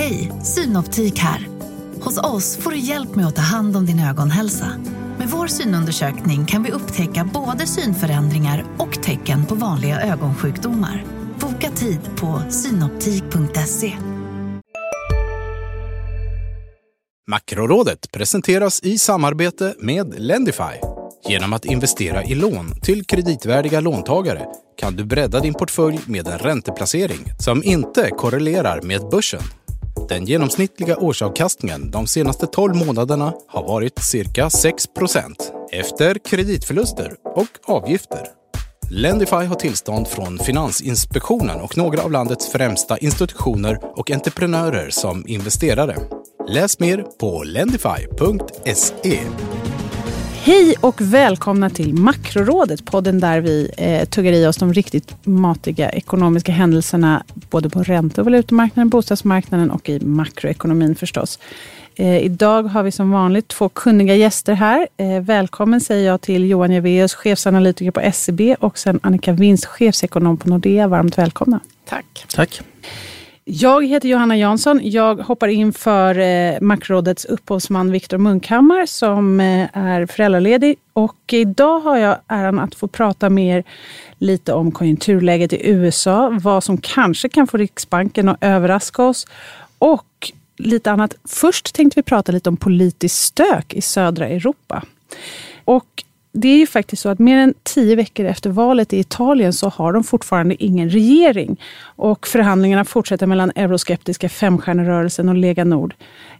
Hej, Synoptik här. Hos oss får du hjälp med att ta hand om din ögonhälsa. Med vår synundersökning kan vi upptäcka både synförändringar och tecken på vanliga ögonsjukdomar. Boka tid på synoptik.se. Makrorådet presenteras i samarbete med Lendify. Genom att investera i lån till kreditvärdiga låntagare kan du bredda din portfölj med en ränteplacering som inte korrelerar med börsen. Den genomsnittliga årsavkastningen de senaste 12 månaderna har varit cirka 6% efter kreditförluster och avgifter. Lendify har tillstånd från Finansinspektionen och några av landets främsta institutioner och entreprenörer som investerare. Läs mer på lendify.se. Hej och välkomna till Makrorådet, podden där vi eh, tuggar i oss de riktigt matiga ekonomiska händelserna både på ränte och valutamarknaden, bostadsmarknaden och i makroekonomin förstås. Eh, idag har vi som vanligt två kunniga gäster här. Eh, välkommen säger jag till Johan Javeus, chefsanalytiker på SEB och sen Annika Winst, chefsekonom på Nordea. Varmt välkomna. Tack. Tack. Jag heter Johanna Jansson. Jag hoppar in för eh, Makrorådets upphovsman Viktor Munkhammar som eh, är föräldraledig. Och idag har jag äran att få prata med er lite om konjunkturläget i USA, vad som kanske kan få Riksbanken att överraska oss och lite annat. Först tänkte vi prata lite om politiskt stök i södra Europa. Och det är ju faktiskt så att mer än tio veckor efter valet i Italien så har de fortfarande ingen regering. Och förhandlingarna fortsätter mellan euroskeptiska Femstjärnerörelsen och Lega Nord.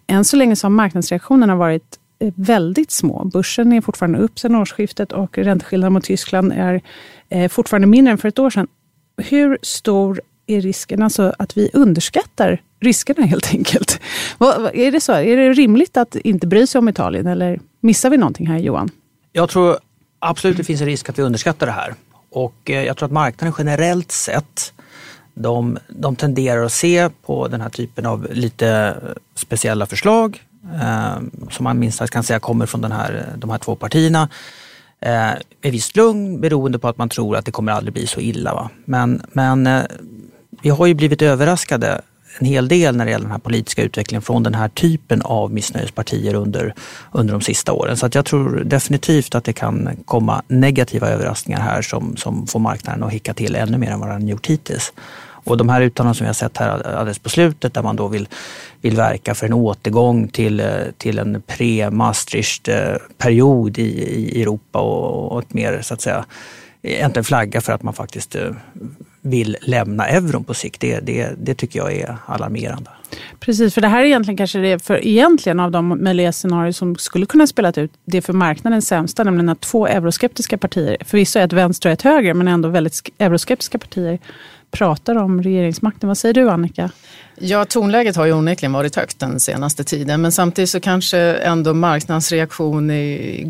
Än så länge så har marknadsreaktionerna varit eh, väldigt små. Börsen är fortfarande upp sedan årsskiftet och ränteskillnaden mot Tyskland är eh, fortfarande mindre än för ett år sedan. Hur stor är risken alltså att vi underskattar riskerna helt enkelt? Är det så? Är det rimligt att inte bry sig om Italien eller missar vi någonting här Johan? Jag tror absolut det finns en risk att vi underskattar det här. Och eh, jag tror att marknaden generellt sett de, de tenderar att se på den här typen av lite eh, speciella förslag eh, som man minst sagt kan säga kommer från den här, eh, de här två partierna eh, med visst lugn beroende på att man tror att det kommer aldrig bli så illa. Va? Men, men eh, vi har ju blivit överraskade en hel del när det gäller den här politiska utvecklingen från den här typen av missnöjespartier under, under de sista åren. Så att jag tror definitivt att det kan komma negativa överraskningar här som, som får marknaden att hicka till ännu mer än vad den gjort hittills. Och de här uttalandena som vi har sett här alldeles på slutet där man då vill, vill verka för en återgång till, till en pre-Maastricht-period i, i Europa och, och ett mer så att säga äntligen flagga för att man faktiskt eh, vill lämna euron på sikt. Det, det, det tycker jag är alarmerande. Precis, för det här är egentligen kanske det för egentligen av de möjliga scenarier som skulle kunna spela ut, det för marknaden sämsta, nämligen att två euroskeptiska partier, förvisso ett vänster och ett höger, men ändå väldigt euroskeptiska partier pratar om regeringsmakten. Vad säger du Annika? Ja, tonläget har ju onekligen varit högt den senaste tiden men samtidigt så kanske ändå marknadsreaktion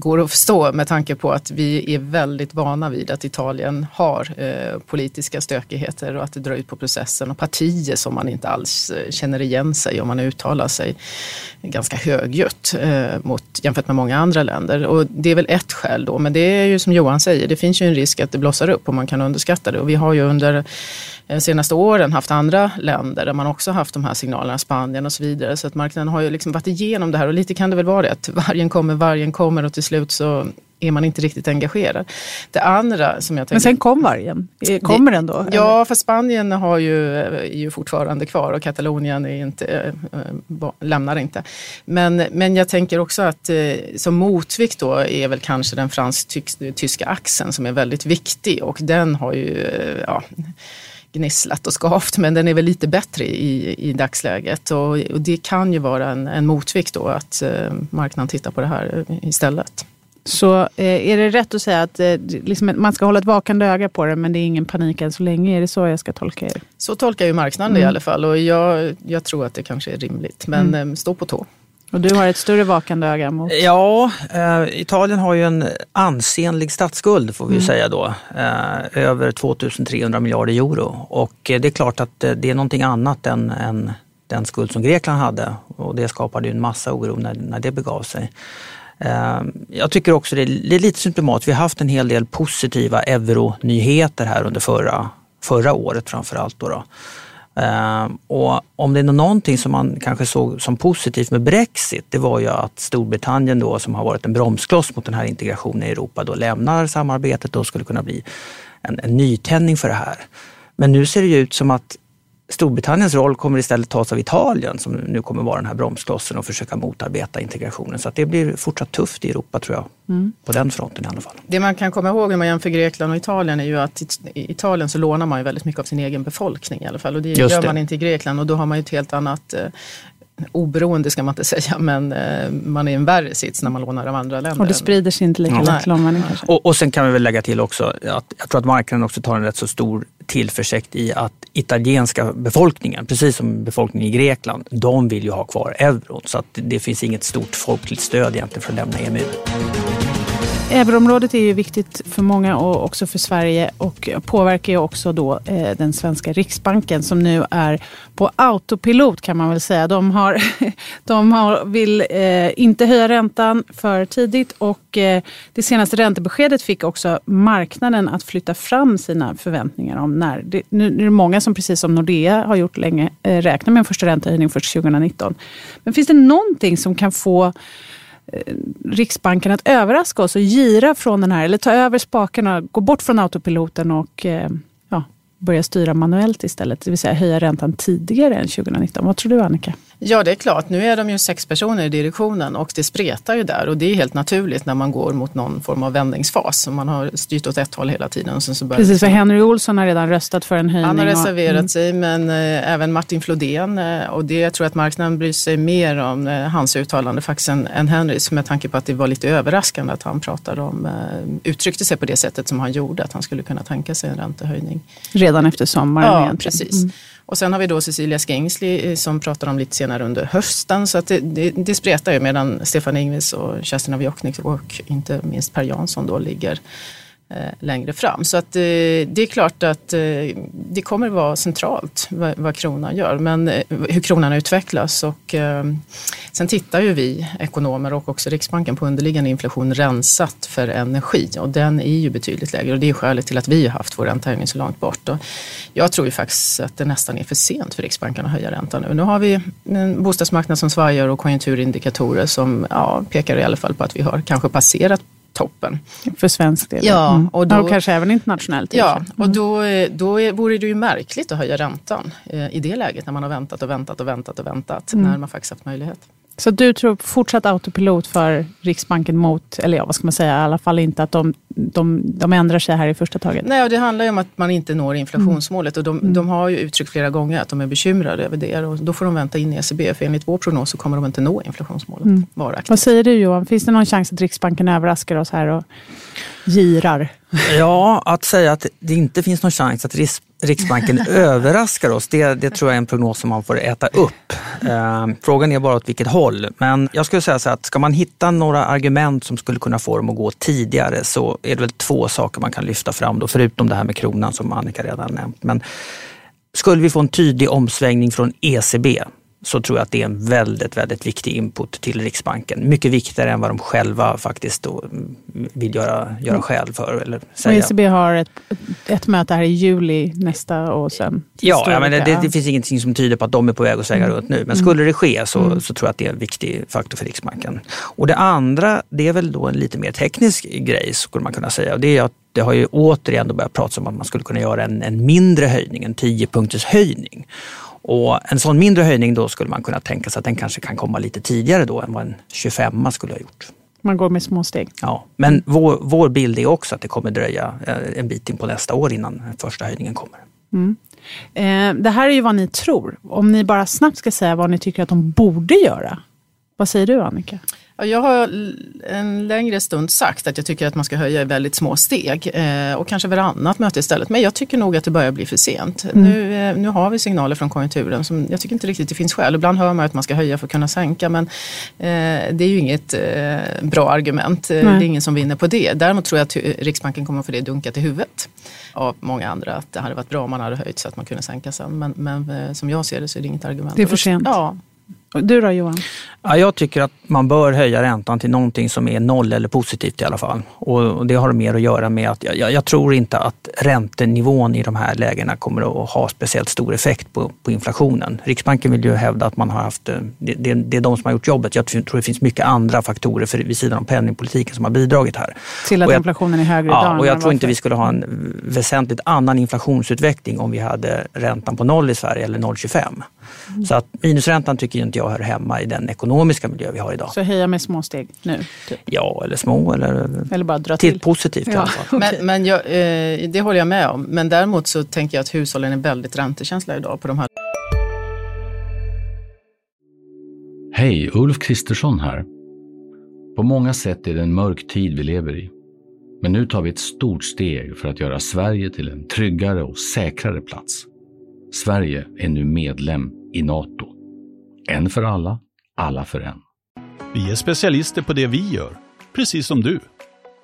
går att förstå med tanke på att vi är väldigt vana vid att Italien har eh, politiska stökigheter och att det drar ut på processen och partier som man inte alls eh, känner igen sig om man uttalar sig ganska högljutt eh, mot, jämfört med många andra länder. Och det är väl ett skäl då, men det är ju som Johan säger, det finns ju en risk att det blossar upp och man kan underskatta det. Och vi har ju under de senaste åren haft andra länder där man också haft de här signalerna, Spanien och så vidare. Så att marknaden har ju liksom varit igenom det här och lite kan det väl vara det att vargen kommer, vargen kommer och till slut så är man inte riktigt engagerad. Det andra som jag tänker... Men sen kom vargen, kommer den då? Ja, för Spanien har ju, är ju fortfarande kvar och Katalonien är inte, äh, lämnar inte. Men, men jag tänker också att äh, som motvikt då är väl kanske den fransk-tyska axeln som är väldigt viktig och den har ju, äh, ja, gnisslat och skavt men den är väl lite bättre i, i dagsläget och, och det kan ju vara en, en motvikt då att eh, marknaden tittar på det här istället. Så eh, är det rätt att säga att eh, liksom, man ska hålla ett vakande öga på det men det är ingen panik än så länge? Är det så jag ska tolka er? Så tolkar ju marknaden mm. det i alla fall och jag, jag tror att det kanske är rimligt men mm. Eh, stå på tå. Och du har ett större vakande öga mot? Ja, eh, Italien har ju en ansenlig statsskuld får vi mm. säga då. Eh, över 2300 miljarder euro. Och eh, det är klart att eh, det är någonting annat än, än den skuld som Grekland hade. Och det skapade ju en massa oro när, när det begav sig. Eh, jag tycker också det är, det är lite symptomatiskt. Vi har haft en hel del positiva euronyheter här under förra, förra året framförallt. Då, då. Eh, och om det är någonting som man kanske såg som positivt med Brexit, det var ju att Storbritannien då som har varit en bromskloss mot den här integrationen i Europa då lämnar samarbetet och skulle kunna bli en, en nytändning för det här. Men nu ser det ju ut som att Storbritanniens roll kommer istället tas av Italien som nu kommer vara den här bromsklossen och försöka motarbeta integrationen. Så att det blir fortsatt tufft i Europa tror jag, mm. på den fronten i alla fall. Det man kan komma ihåg när man jämför Grekland och Italien är ju att i Italien så lånar man ju väldigt mycket av sin egen befolkning i alla fall och det Just gör det. man inte i Grekland och då har man ju ett helt annat eh, oberoende ska man inte säga, men eh, man är i en värre sits när man lånar av andra länder. Och det sprider sig inte lika ja. lätt till omvärlden kanske. Och, och sen kan vi väl lägga till också att jag tror att marknaden också tar en rätt så stor tillförsikt i att italienska befolkningen, precis som befolkningen i Grekland, de vill ju ha kvar euron. Så att det finns inget stort folkligt stöd egentligen för att lämna EMU. Euroområdet är ju viktigt för många och också för Sverige och påverkar ju också då eh, den svenska Riksbanken som nu är på autopilot kan man väl säga. De, har, de har, vill eh, inte höja räntan för tidigt och eh, det senaste räntebeskedet fick också marknaden att flytta fram sina förväntningar om när. Det, nu är det många som precis som Nordea har gjort länge räknar med en första räntehöjning först 2019. Men finns det någonting som kan få Eh, Riksbanken att överraska oss och gira från den här, eller ta över spakarna, gå bort från autopiloten och eh, ja, börja styra manuellt istället. Det vill säga höja räntan tidigare än 2019. Vad tror du Annika? Ja, det är klart. Nu är de ju sex personer i direktionen och det spretar ju där och det är helt naturligt när man går mot någon form av vändningsfas. Man har styrt åt ett håll hela tiden. Och sen så Precis, liksom... för Henry Olsson har redan röstat för en höjning. Han har reserverat och... mm. sig, men eh, även Martin Flodén eh, och det jag tror att marknaden bryr sig mer om eh, hans uttalande faktiskt än, än Henrys med tanke på att det var lite överraskande att han pratade om, eh, uttryckte sig på det sättet som han gjorde, att han skulle kunna tänka sig en räntehöjning. Redan efter sommaren Ja, egentligen. precis. Mm. Och sen har vi då Cecilia Skengsley eh, som pratar om lite senare under hösten. Så att det, det, det spretar ju medan Stefan Ingves och Kerstin Aviochnik och inte minst Per Jansson då ligger Eh, längre fram. Så att, eh, det är klart att eh, det kommer vara centralt vad, vad kronan gör, men hur kronan utvecklas. Och, sen tittar ju vi ekonomer och också Riksbanken på underliggande inflation rensat för energi och den är ju betydligt lägre och det är skälet till att vi har haft vår räntehöjning så långt bort. Och jag tror ju faktiskt att det nästan är för sent för Riksbanken att höja räntan nu. Nu har vi en bostadsmarknad som svajar och konjunkturindikatorer som ja, pekar i alla fall på att vi har kanske passerat toppen. För svensk del? Ja. Mm. Och, då, och kanske även internationellt? Ja, mm. och då, då vore det ju märkligt att höja räntan eh, i det läget när man har väntat och väntat och väntat och väntat mm. när man faktiskt haft möjlighet. Så du tror fortsatt autopilot för Riksbanken mot, eller ja, vad ska man säga, i alla fall inte att de, de, de ändrar sig här i första taget? Nej, och det handlar ju om att man inte når inflationsmålet och de, mm. de har ju uttryckt flera gånger att de är bekymrade över det och då får de vänta in ECB för enligt vår prognos så kommer de inte nå inflationsmålet mm. varaktigt. Vad säger du Johan, finns det någon chans att Riksbanken överraskar oss här och girar? Ja, att säga att det inte finns någon chans att Riksbanken överraskar oss, det, det, tror jag är en prognos som man får äta upp. Eh, frågan är bara åt vilket håll. Men jag skulle säga så att ska man hitta några argument som skulle kunna få dem att gå tidigare så är det väl två saker man kan lyfta fram, då, förutom det här med kronan som Annika redan nämnt. Men skulle vi få en tydlig omsvängning från ECB så tror jag att det är en väldigt, väldigt viktig input till Riksbanken. Mycket viktigare än vad de själva faktiskt vill göra, göra mm. skäl för. Eller säga. Och ECB har ett, ett möte här i juli nästa och sen... Ja, ja men det, det, det, finns ingenting som tyder på att de är på väg att svänga mm. runt nu. Men skulle det ske så, mm. så tror jag att det är en viktig faktor för Riksbanken. Och det andra, det är väl då en lite mer teknisk grej skulle man kunna säga. Och det är att det har ju återigen börjat pratas om att man skulle kunna göra en, en mindre höjning, en 10 punkters höjning. Och en sån mindre höjning då skulle man kunna tänka sig att den kanske kan komma lite tidigare då än vad en 25 skulle ha gjort. Man går med små steg. Ja, men vår, vår bild är också att det kommer dröja eh, en bit in på nästa år innan första höjningen kommer. Mm. Eh, det här är ju vad ni tror. Om ni bara snabbt ska säga vad ni tycker att de borde göra. Vad säger du Annika? Jag har en längre stund sagt att jag tycker att man ska höja i väldigt små steg eh, och kanske varannat möte istället. Men jag tycker nog att det börjar bli för sent. Mm. Nu, eh, nu har vi signaler från konjunkturen som jag tycker inte riktigt det finns skäl. Ibland hör man att man ska höja för att kunna sänka men eh, det är ju inget bra argument. Nej. Det är ingen som vinner på det. Däremot tror jag att Riksbanken kommer få det dunkat i huvudet av många andra att det hade varit bra om man hade höjt så att man kunde sänka sen. Men, men som jag ser det så är det inget argument. Det är för sent. Ja, du då Johan? Ja, jag tycker att man bör höja räntan till någonting som är noll eller positivt i alla fall. Och det har mer att göra med att jag, jag tror inte att räntenivån i de här lägena kommer att ha speciellt stor effekt på, på inflationen. Riksbanken vill ju hävda att man har haft, eh, det, det, det, är de som har gjort jobbet. Jag tror det finns mycket andra faktorer för, vid sidan av penningpolitiken som har bidragit här. Till att jag, inflationen är högre ja, idag? och jag tror inte vi skulle ha en väsentligt annan inflationsutveckling om vi hade räntan på noll i Sverige eller 0,25. Mm. Så att minusräntan tycker inte jag hör hemma i den ekonomiska miljö vi har idag. Så höja med små steg nu? Typ. Ja, eller små eller, eller bara dra till. positivt ja, fall. Okay. Men, men jag, eh, det håller jag med om. Men däremot så tänker jag att hushållen är väldigt räntekänsliga idag på de här. Hej, Ulf Kristersson här. På många sätt är det en mörk tid vi lever i. Men nu tar vi ett stort steg för att göra Sverige till en tryggare och säkrare plats. Sverige är nu medlem i Nato. En för alla, alla för en. Vi är specialister på det vi gör, precis som du.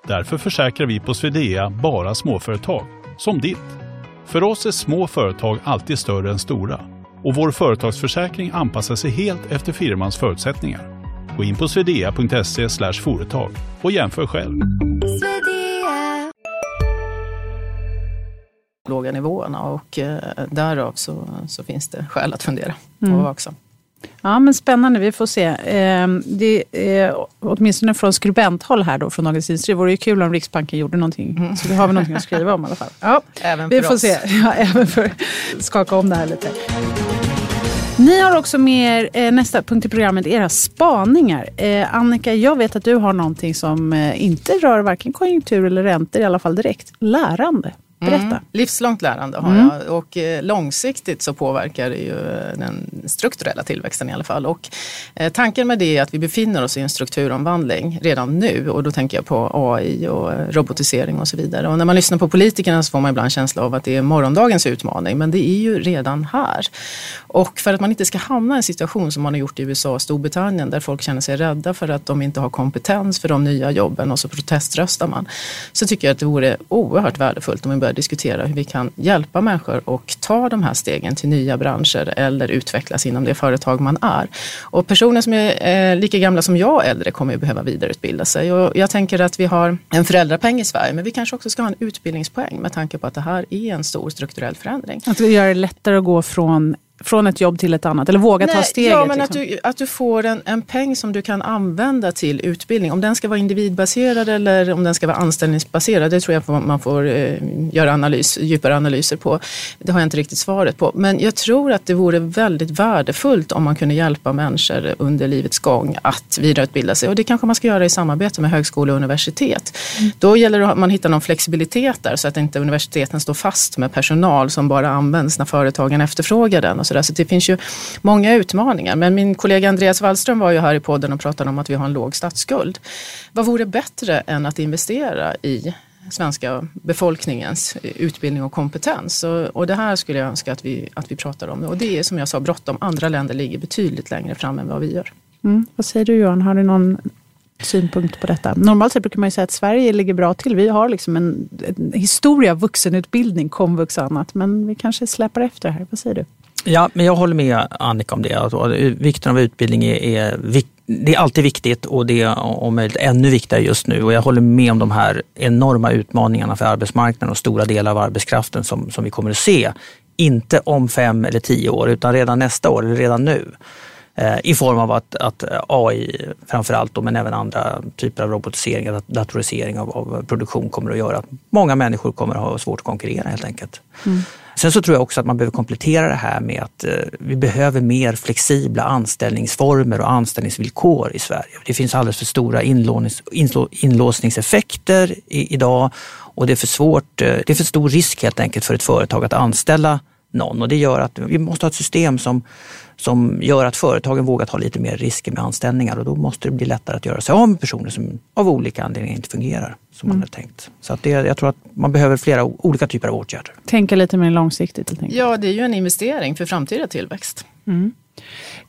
Därför försäkrar vi på Swedea bara småföretag, som ditt. För oss är små företag alltid större än stora och vår företagsförsäkring anpassar sig helt efter firmans förutsättningar. Gå in på swedea.se företag och jämför själv. låga nivåerna och eh, därav så, så finns det skäl att fundera mm. och vara vaksam. Ja, men spännande. Vi får se. Eh, det är, åtminstone från skribenthåll här då, från Dagens Industri, vore det kul om Riksbanken gjorde någonting. Mm. Så då har vi någonting att skriva om i alla fall. Ja, även vi för får oss. se. Ja, även för att skaka om det här lite. Ni har också med er, eh, nästa punkt i programmet, era spaningar. Eh, Annika, jag vet att du har någonting som eh, inte rör varken konjunktur eller räntor, i alla fall direkt. Lärande. Berätta. Mm. Livslångt lärande har mm. jag och eh, långsiktigt så påverkar det ju den strukturella tillväxten i alla fall. Och eh, tanken med det är att vi befinner oss i en strukturomvandling redan nu och då tänker jag på AI och eh, robotisering och så vidare. Och när man lyssnar på politikerna så får man ibland känsla av att det är morgondagens utmaning men det är ju redan här. Och för att man inte ska hamna i en situation som man har gjort i USA och Storbritannien där folk känner sig rädda för att de inte har kompetens för de nya jobben och så proteströstar man. Så tycker jag att det vore oerhört värdefullt om vi börjar diskutera hur vi kan hjälpa människor och ta de här stegen till nya branscher eller utvecklas inom det företag man är. Och personer som är eh, lika gamla som jag äldre kommer ju behöva vidareutbilda sig. Och jag tänker att vi har en föräldrapeng i Sverige men vi kanske också ska ha en utbildningspoäng med tanke på att det här är en stor strukturell förändring. Att vi gör det lättare att gå från från ett jobb till ett annat? Eller våga Nej, ta steget? Ja, men liksom. att, du, att du får en, en peng som du kan använda till utbildning. Om den ska vara individbaserad eller om den ska vara anställningsbaserad, det tror jag man får eh, göra analys, djupare analyser på. Det har jag inte riktigt svaret på. Men jag tror att det vore väldigt värdefullt om man kunde hjälpa människor under livets gång att vidareutbilda sig. Och det kanske man ska göra i samarbete med högskola och universitet. Mm. Då gäller det att man hittar någon flexibilitet där så att inte universiteten står fast med personal som bara används när företagen efterfrågar den och så, där. så det finns ju många utmaningar. Men min kollega Andreas Wallström var ju här i podden och pratade om att vi har en låg statsskuld. Vad vore bättre än att investera i svenska befolkningens utbildning och kompetens. Och, och, det här skulle jag önska att vi, att vi pratar om. Och det är som jag sa bråttom. Andra länder ligger betydligt längre fram än vad vi gör. Mm. Vad säger du Johan, har du någon synpunkt på detta? Normalt sett brukar man ju säga att Sverige ligger bra till. Vi har liksom en, en historia av vuxenutbildning, komvux och annat. Men vi kanske släpar efter här. Vad säger du? Ja, men jag håller med Annika om det. Alltså, vikten av utbildning är, är, det är alltid viktigt och det är om möjligt ännu viktigare just nu. Och jag håller med om de här enorma utmaningarna för arbetsmarknaden och stora delar av arbetskraften som, som vi kommer att se. Inte om fem eller tio år utan redan nästa år eller redan nu. Eh, I form av att, att AI framförallt, men även andra typer av robotisering, datorisering av, av, produktion kommer att göra att många människor kommer att ha svårt att konkurrera helt enkelt. Mm. Sen så tror jag också att man behöver komplettera det här med att eh, vi behöver mer flexibla anställningsformer och anställningsvillkor i Sverige. Det finns alldeles för stora inlånings, inlå, inlåsningseffekter i, idag och det är för svårt, eh, det är för stor risk helt enkelt för ett företag att anställa någon och det gör att vi måste ha ett system som, som gör att företagen vågar ta lite mer risker med anställningar och då måste det bli lättare att göra sig av med personer som av olika anledningar inte fungerar som mm. man hade tänkt. Så att det, jag tror att man behöver flera olika typer av åtgärder. Tänka lite mer långsiktigt helt Ja, det är ju en investering för framtida tillväxt. Mm.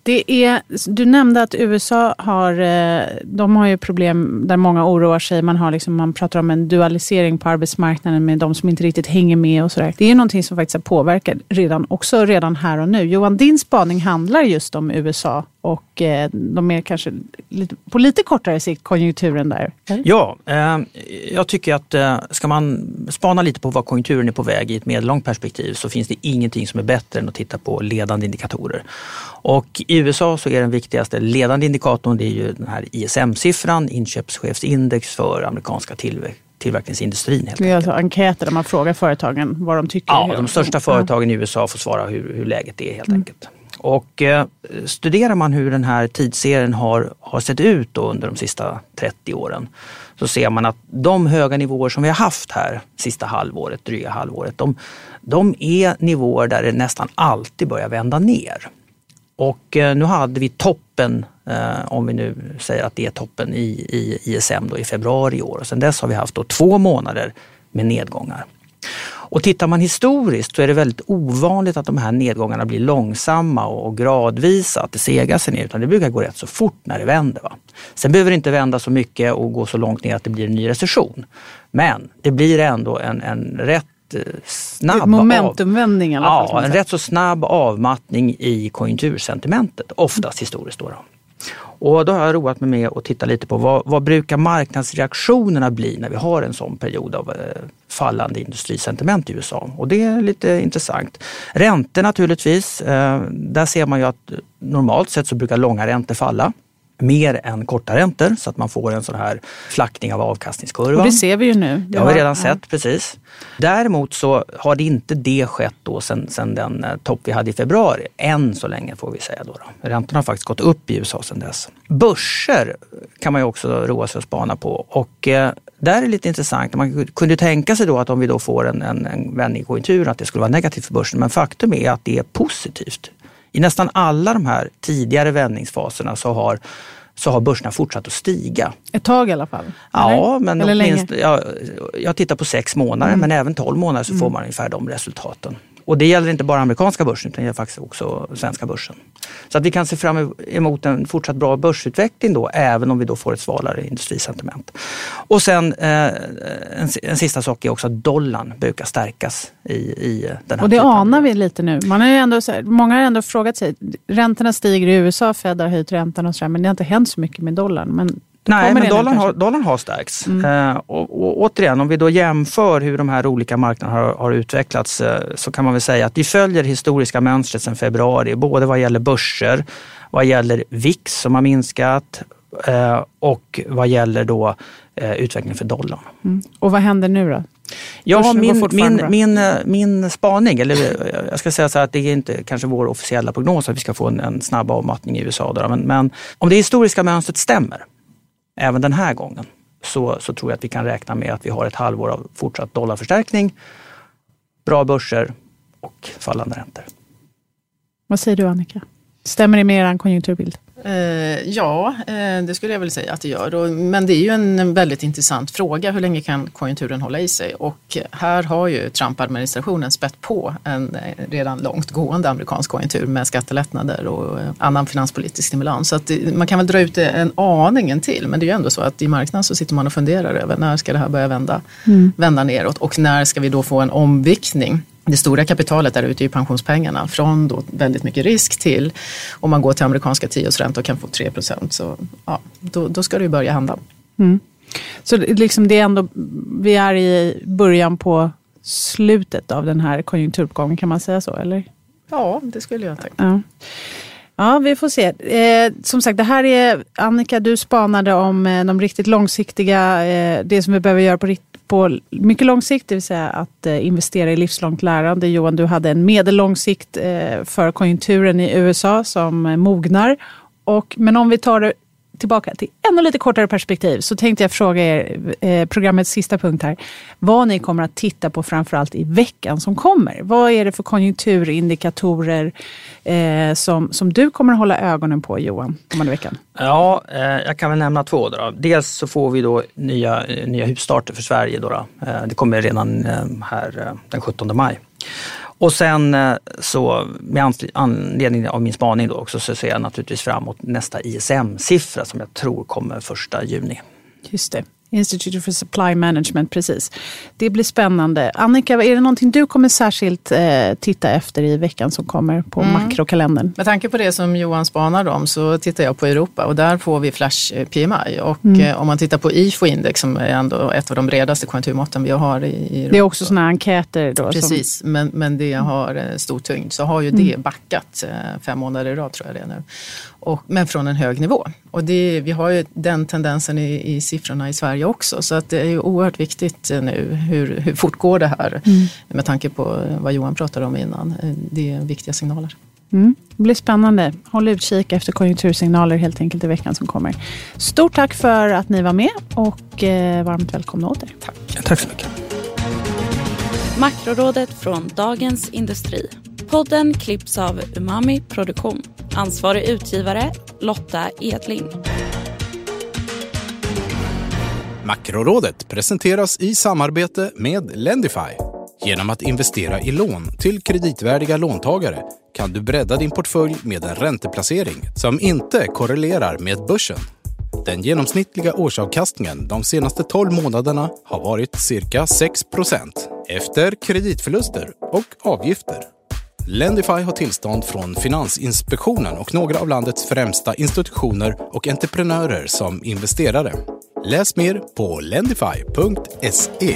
Det är, du nämnde att USA har, eh, de har ju problem där många oroar sig. Man, har liksom, man pratar om en dualisering på arbetsmarknaden med de som inte riktigt hänger med och sådär. Det är någonting som faktiskt har påverkat redan, också redan här och nu. Johan, din spaning handlar just om USA och eh, de är kanske lite, på lite kortare sikt konjunkturen där. Eller? Ja, eh, jag tycker att eh, ska man spana lite på vad konjunkturen är på väg i ett medellångt perspektiv så finns det ingenting som är bättre än att titta på ledande indikatorer. Och i USA så är den viktigaste ledande indikatorn det är ju den här ISM-siffran, inköpschefsindex för amerikanska tillväxt tillverkningsindustrin. Helt det är alltså enkäter där man frågar företagen vad de tycker. Ja, de största företagen i USA får svara hur, hur läget är helt mm. enkelt. Och eh, studerar man hur den här tidsserien har, har sett ut under de sista 30 åren så ser man att de höga nivåer som vi har haft här sista halvåret, dryga halvåret, de, de är nivåer där det nästan alltid börjar vända ner. Och eh, nu hade vi toppen, eh, om vi nu säger att det är toppen i, i ISM då i februari i år. Och sen dess har vi haft då två månader med nedgångar. Och tittar man historiskt så är det väldigt ovanligt att de här nedgångarna blir långsamma och gradvisa, att det segar sig ner, utan det brukar gå rätt så fort när det vänder. Va? Sen behöver det inte vända så mycket och gå så långt ner att det blir en ny recession. Men det blir ändå en, en rätt snabb Momentumvändning i alla fall. Ja, en rätt så snabb avmattning i konjunktursentimentet, oftast historiskt. Då, då. Och då har jag roat mig med att titta lite på vad, vad brukar marknadsreaktionerna bli när vi har en sån period av eh, fallande industrisentiment i USA. Och det är lite intressant. Räntor naturligtvis, eh, där ser man ju att normalt sett så brukar långa räntor falla mer än korta räntor så att man får en sån här flackning av avkastningskurvan. Och det ser vi ju nu. Det har vi redan sett, precis. Däremot så har det inte det skett då sen, sen den eh, topp vi hade i februari. Än så länge får vi säga. Då, då. Räntorna har faktiskt gått upp i USA sedan dess. Börser kan man ju också roa sig och spana på och eh, där är det lite intressant. Man kunde tänka sig då att om vi då får en, en, en vändning i konjunkturen att det skulle vara negativt för börsen. Men faktum är att det är positivt i nästan alla de här tidigare vändningsfaserna så har så har börserna fortsatt att stiga. Ett tag i alla fall? Ja, eller? men eller minst, jag, jag tittar på sex månader mm. men även tolv månader så mm. får man ungefär de resultaten. Och det gäller inte bara amerikanska börsen utan det gäller faktiskt också svenska börsen. Så att vi kan se fram emot en fortsatt bra börsutveckling då även om vi då får ett svalare industrisentiment. Och sen eh, en, en, sista sak är också att dollarn brukar stärkas i, i den här Och det anar vi lite nu. Man har ändå, många har ändå frågat sig, räntorna stiger i USA, Fed har höjt räntan och sådär men det har inte hänt så mycket med dollarn. Men Nej, men dollarn har, dollarn har stärkts. Mm. Eh, och, och, återigen, om vi då jämför hur de här olika marknaderna har, har, utvecklats eh, så kan man väl säga att vi följer historiska mönstret sedan februari, både vad gäller börser, vad gäller VIX som har minskat eh, och vad gäller då eh, utvecklingen för dollarn. Mm. Och vad händer nu då? Ja, min, min, min, eh, min spaning, eller jag ska säga så att det är inte kanske vår officiella prognos att vi ska få en, en snabb avmattning i USA. Då, men, men om det historiska mönstret stämmer även den här gången så, så tror jag att vi kan räkna med att vi har ett halvår av fortsatt dollarförstärkning, bra börser och fallande räntor. Vad säger du Annika? Stämmer det med er konjunkturbild? Eh, ja, eh, det skulle jag väl säga att det gör. Men det är ju en väldigt intressant fråga. Hur länge kan konjunkturen hålla i sig? Och här har ju Trump-administrationen spett på en eh, redan långt gående amerikansk konjunktur med skattelättnader och annan finanspolitisk stimulans. Så att man kan väl dra ut det en aningen till. Men det är ju ändå så att i marknaden så sitter man och funderar över när ska det här börja vända, mm. vända neråt och när ska vi då få en omviktning det stora kapitalet där ute är pensionspengarna. Från då väldigt mycket risk till, om man går till amerikanska tioårsräntor och kan få 3 procent, så ja, då, då ska det ju börja hända. Mm. Så liksom det är ändå, vi är i början på slutet av den här konjunkturuppgången, kan man säga så? Eller? Ja, det skulle jag tänka. Ja. Ja, vi får se. Eh, som sagt, det här är, Annika, du spanade om eh, de riktigt långsiktiga, eh, det som vi behöver göra på på mycket lång sikt, det vill säga att eh, investera i livslångt lärande. Johan, du hade en medellång sikt eh, för konjunkturen i USA som eh, mognar. Och, men om vi tar det tillbaka till ännu lite kortare perspektiv så tänkte jag fråga er, eh, programmets sista punkt här, vad ni kommer att titta på framförallt i veckan som kommer. Vad är det för konjunkturindikatorer eh, som, som du kommer att hålla ögonen på Johan, kommande veckan? Ja, eh, jag kan väl nämna två. Då. Dels så får vi då nya, eh, nya husstarter för Sverige. Då, då. Eh, det kommer redan eh, här eh, den 17 maj. Och sen eh, så med anledning av min spaning då också så ser jag naturligtvis fram emot nästa ISM-siffra som jag tror kommer första juni. Just det. Institute for Supply Management, precis. Det blir spännande. Annika, är det någonting du kommer särskilt eh, titta efter i veckan som kommer på mm. makrokalendern? Med tanke på det som Johan spanar om så tittar jag på Europa och där får vi Flash eh, PMI. Och mm. eh, om man tittar på IFO-index som är ändå ett av de bredaste konjunkturmåtten vi har i, i Europa. Det är också sådana enkäter då? Precis, som... men, men det har eh, stor tyngd. Så har ju det mm. backat eh, fem månader i rad tror jag det är nu. Och, men från en hög nivå. Och det, vi har ju den tendensen i, i siffrorna i Sverige också. Så att det är ju oerhört viktigt eh, nu hur, hur fort går det här mm. med tanke på vad Johan pratade om innan. Eh, det är viktiga signaler. Mm. Det blir spännande. Håll utkik efter konjunktursignaler helt enkelt i veckan som kommer. Stort tack för att ni var med och eh, varmt välkomna åter. Tack. Tack så mycket. Makrorådet från Dagens Industri. Podden klipps av Umami Produktion. Ansvarig utgivare Lotta Edling. Makrorådet presenteras i samarbete med Lendify. Genom att investera i lån till kreditvärdiga låntagare kan du bredda din portfölj med en ränteplacering som inte korrelerar med börsen. Den genomsnittliga årsavkastningen de senaste 12 månaderna har varit cirka 6% efter kreditförluster och avgifter. Lendify har tillstånd från Finansinspektionen och några av landets främsta institutioner och entreprenörer som investerare. Läs mer på lendify.se.